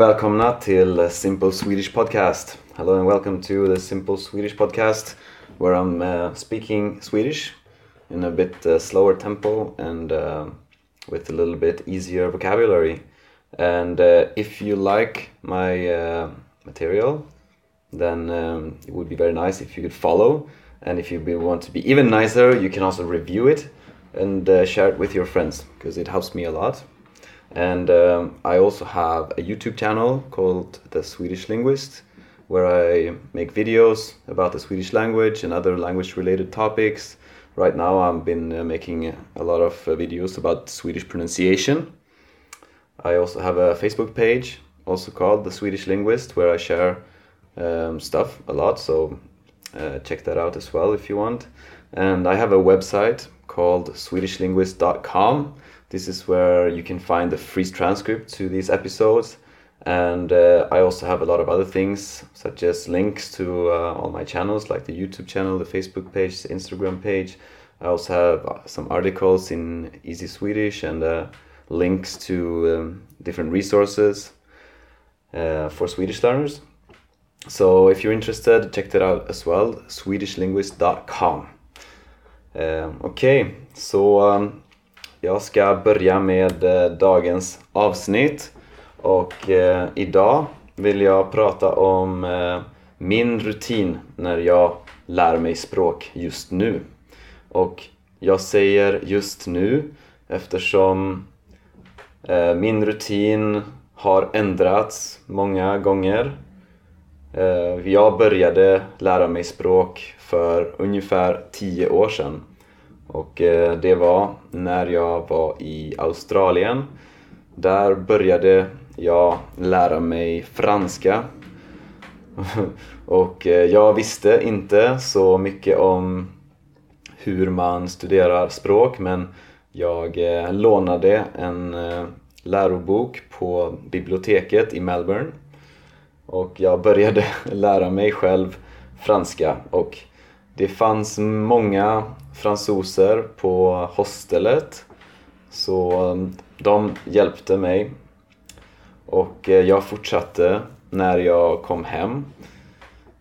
och välkomna till Simple Swedish Podcast. Hello and welcome to the Simple Swedish Podcast where I'm uh, speaking Swedish in a bit uh, slower tempo and uh, with a little bit easier vocabulary. And uh, if you like my uh, material, then um, it would be very nice if you could follow. And if you want to be even nicer, you can also review it and uh, share it with your friends because it helps me a lot. And um, I also have a YouTube channel called The Swedish Linguist where I make videos about the Swedish language and other language related topics. Right now, I've been uh, making a lot of uh, videos about Swedish pronunciation. I also have a Facebook page, also called The Swedish Linguist, where I share um, stuff a lot. So uh, check that out as well if you want. And I have a website called SwedishLinguist.com. This is where you can find the free transcript to these episodes. And uh, I also have a lot of other things, such as links to uh, all my channels, like the YouTube channel, the Facebook page, the Instagram page. I also have uh, some articles in Easy Swedish and uh, links to um, different resources uh, for Swedish learners. So if you're interested, check that out as well, swedishlinguist.com. Eh, Okej, så um, jag ska börja med eh, dagens avsnitt. Och eh, idag vill jag prata om eh, min rutin när jag lär mig språk just nu. Och jag säger just nu eftersom eh, min rutin har ändrats många gånger. Eh, jag började lära mig språk för ungefär 10 år sedan. Och eh, det var när jag var i Australien. Där började jag lära mig franska. Och eh, jag visste inte så mycket om hur man studerar språk men jag eh, lånade en lärobok på biblioteket i Melbourne och jag började lära mig själv franska och det fanns många fransoser på hostelet så de hjälpte mig. Och eh, jag fortsatte när jag kom hem.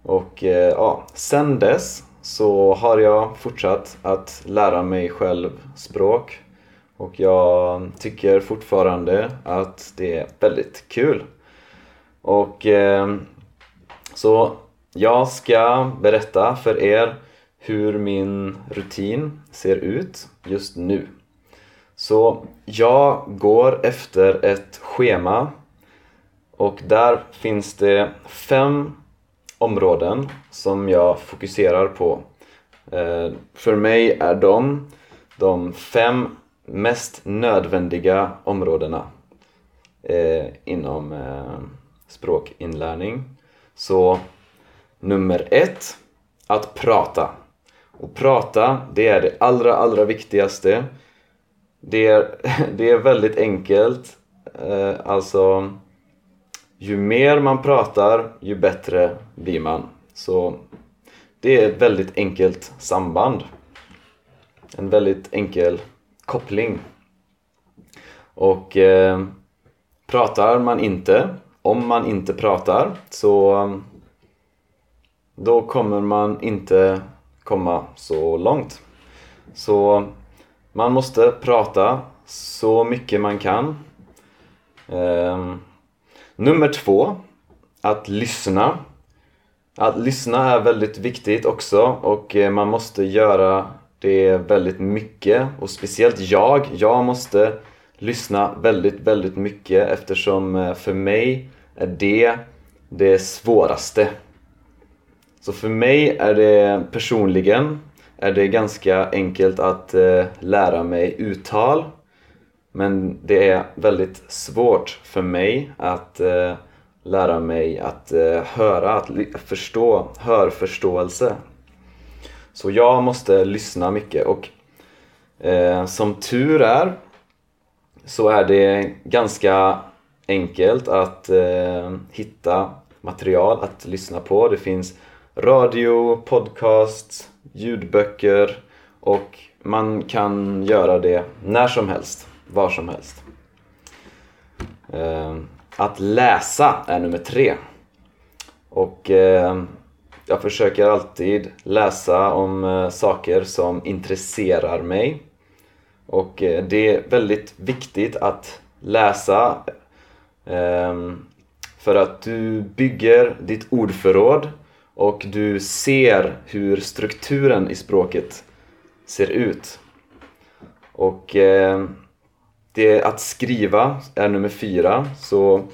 Och eh, ja, sen dess så har jag fortsatt att lära mig själv språk. Och jag tycker fortfarande att det är väldigt kul. Och eh, så jag ska berätta för er hur min rutin ser ut just nu. Så jag går efter ett schema och där finns det fem områden som jag fokuserar på. Eh, för mig är de de fem mest nödvändiga områdena eh, inom eh, språkinlärning. Så nummer ett, att prata. Och prata, det är det allra, allra viktigaste. Det är, det är väldigt enkelt. Eh, alltså, ju mer man pratar, ju bättre blir man. Så det är ett väldigt enkelt samband. En väldigt enkel koppling. Och eh, pratar man inte, om man inte pratar, så då kommer man inte komma så långt. Så man måste prata så mycket man kan. Eh, nummer två, att lyssna. Att lyssna är väldigt viktigt också och eh, man måste göra det väldigt mycket och speciellt jag, jag måste lyssna väldigt, väldigt mycket eftersom eh, för mig är det det svåraste. Så för mig är det personligen är det ganska enkelt att eh, lära mig uttal men det är väldigt svårt för mig att eh, lära mig att eh, höra, att förstå, hörförståelse. Så jag måste lyssna mycket och eh, som tur är så är det ganska enkelt att eh, hitta material att lyssna på. Det finns radio, podcast, ljudböcker och man kan göra det när som helst, var som helst. Eh, att läsa är nummer tre. Och eh, jag försöker alltid läsa om eh, saker som intresserar mig. Och det är väldigt viktigt att läsa för att du bygger ditt ordförråd och du ser hur strukturen i språket ser ut. Och eh, det att skriva är nummer fyra. Så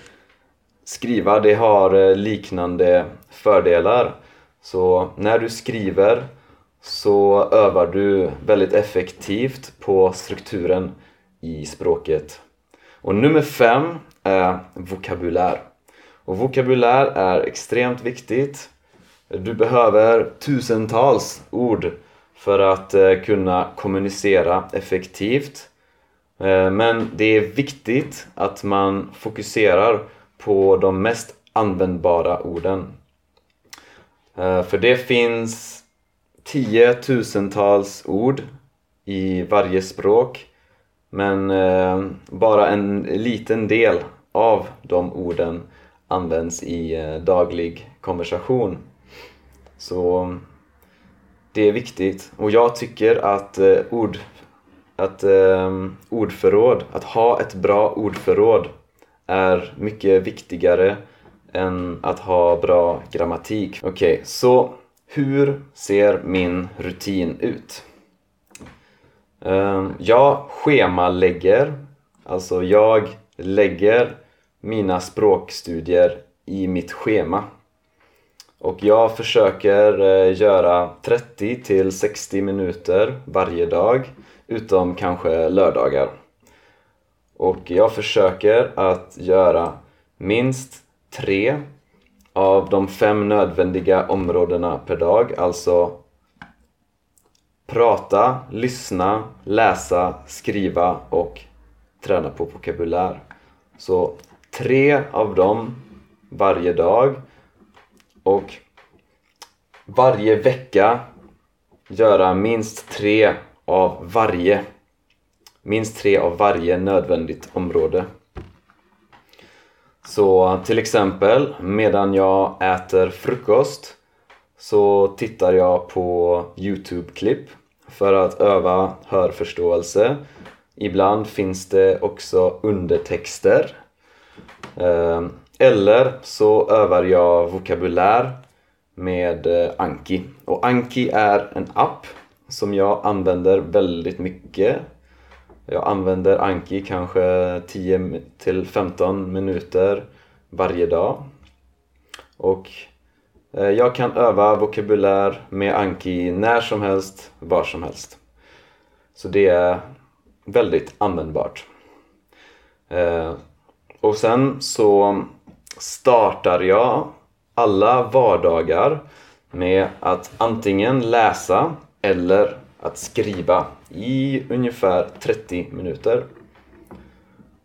skriva det har eh, liknande fördelar. Så när du skriver så övar du väldigt effektivt på strukturen i språket. Och nummer fem är vokabulär. Och vokabulär är extremt viktigt. Du behöver tusentals ord för att eh, kunna kommunicera effektivt. Eh, men det är viktigt att man fokuserar på de mest användbara orden. Eh, för det finns tiotusentals ord i varje språk men bara en liten del av de orden används i daglig konversation. Så det är viktigt och jag tycker att eh, ord att eh, ordförråd, att ha ett bra ordförråd är mycket viktigare än att ha bra grammatik. Okej, okay, så hur ser min rutin ut? Eh, jag schemalägger, alltså jag lägger mina språkstudier i mitt schema. Och jag försöker eh, göra 30 till 60 minuter varje dag utom kanske lördagar. Och jag försöker att göra minst tre av de fem nödvändiga områdena per dag, alltså prata, lyssna, läsa, skriva och träna på vokabulär. Så tre av dem varje dag och varje vecka göra minst tre av varje minst tre av varje nödvändigt område. Så till exempel medan jag äter frukost så tittar jag på Youtube-klipp för att öva hörförståelse. Ibland finns det också undertexter. Ehm, eller så övar jag vokabulär med eh, Anki. Och Anki är en app som jag använder väldigt mycket. Jag använder Anki kanske 10 till 15 minuter varje dag. Och eh, jag kan öva vokabulär med Anki när som helst, var som helst. Så det är väldigt användbart. Eh, och sen så startar jag alla vardagar med att antingen läsa eller att skriva i ungefär 30 minuter.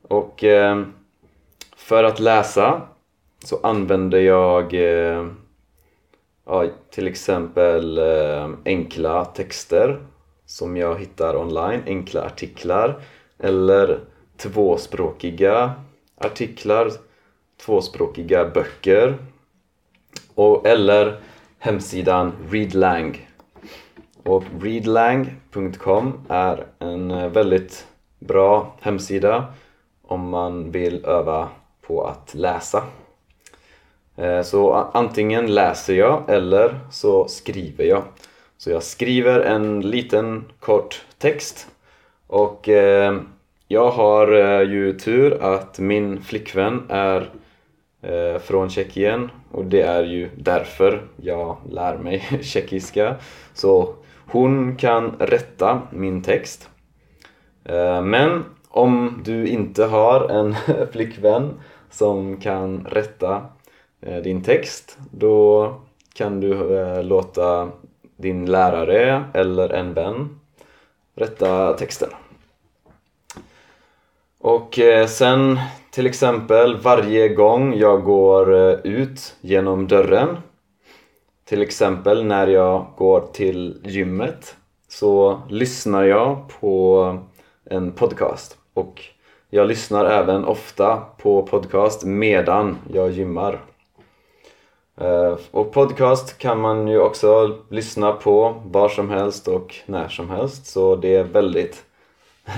Och eh, för att läsa så använder jag eh, ja, till exempel eh, enkla texter som jag hittar online, enkla artiklar eller tvåspråkiga artiklar tvåspråkiga böcker och, eller hemsidan Readlang. Och readlang.com är en eh, väldigt bra hemsida om man vill öva på att läsa. Eh, så antingen läser jag eller så skriver jag. Så jag skriver en liten kort text och eh, jag har ju tur att min flickvän är Eh, från Tjeckien och det är ju därför jag lär mig tjeckiska. Så hon kan rätta min text. Eh, men om du inte har en flickvän som kan rätta eh, din text då kan du eh, låta din lärare eller en vän rätta texten. Och eh, sen till exempel varje gång jag går eh, ut genom dörren till exempel när jag går till gymmet så lyssnar jag på en podcast och jag lyssnar även ofta på podcast medan jag gymmar. Eh, och podcast kan man ju också lyssna på var som helst och när som helst så det är väldigt,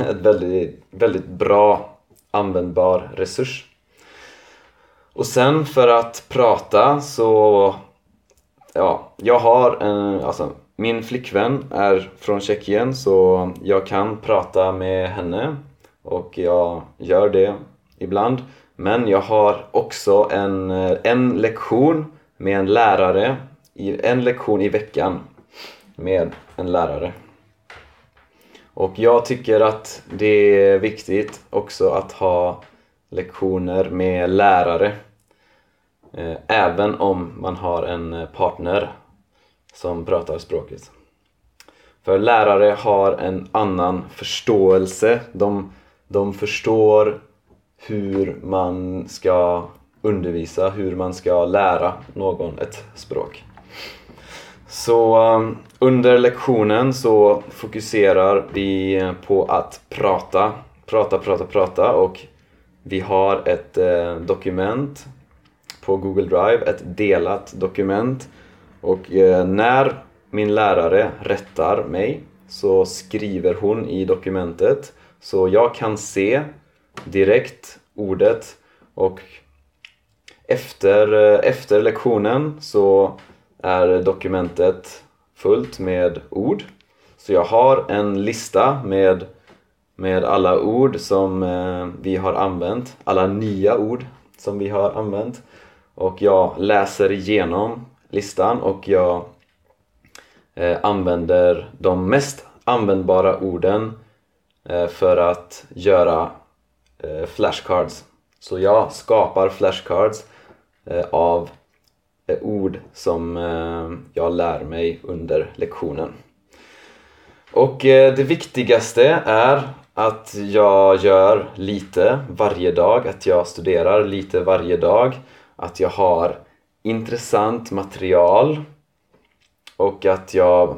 ett väldigt, väldigt bra användbar resurs. Och sen för att prata så ja, jag har en, alltså min flickvän är från Tjeckien så jag kan prata med henne och jag gör det ibland. Men jag har också en, eh, en lektion med en lärare, en lektion i veckan med en lärare. Och jag tycker att det är viktigt också att ha lektioner med lärare. Eh, även om man har en eh, partner som pratar språket. För lärare har en annan förståelse. De, de förstår hur man ska undervisa, hur man ska lära någon ett språk. Så um, under lektionen så fokuserar vi på att prata, prata, prata, prata och vi har ett eh, dokument på Google Drive, ett delat dokument. Och eh, när min lärare rättar mig så skriver hon i dokumentet. Så jag kan se direkt ordet och efter, eh, efter lektionen så är dokumentet fullt med ord. Så jag har en lista med, med alla ord som eh, vi har använt, alla nya ord som vi har använt. Och jag läser igenom listan och jag eh, använder de mest användbara orden eh, för att göra eh, flashcards. Så jag skapar flashcards eh, av ord som eh, jag lär mig under lektionen. Och eh, det viktigaste är att jag gör lite varje dag, att jag studerar lite varje dag, att jag har intressant material och att jag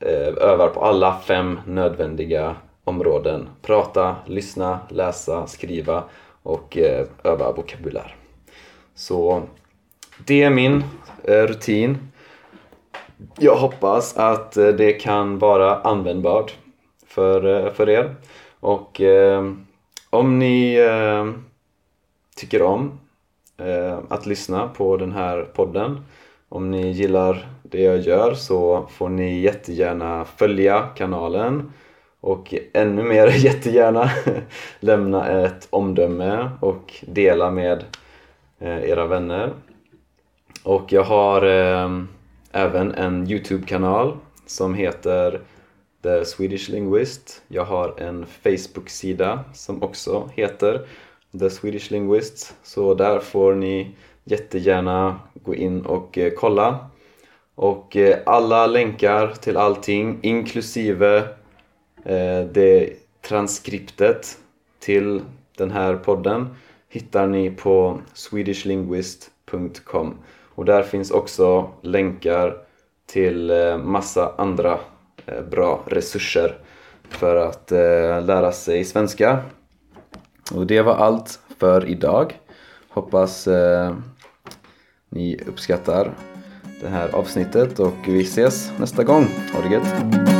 eh, övar på alla fem nödvändiga områden. Prata, lyssna, läsa, skriva och öva vokabulär. Så det är min eh, rutin. Jag hoppas att eh, det kan vara användbart för, eh, för er. Och eh, om ni tycker om eh, att lyssna på den här podden. Om ni gillar det jag gör så får ni jättegärna följa kanalen och ännu mer jättegärna lämna ett omdöme och dela med era vänner. Och jag har eh, även en Youtube-kanal som heter The Swedish Linguist. Jag har en Facebook-sida som också heter The Swedish Linguist. Så där får ni jättegärna gå in och eh, kolla. Och eh, alla länkar till allting, inklusive eh, det transkriptet till den här podden hittar ni på swedishlinguist.com och där finns också länkar till eh, massa andra eh, bra resurser för att eh, lära sig svenska och det var allt för idag. Hoppas ni uppskattar det här avsnittet och vi ses nästa gång. Ha det gött!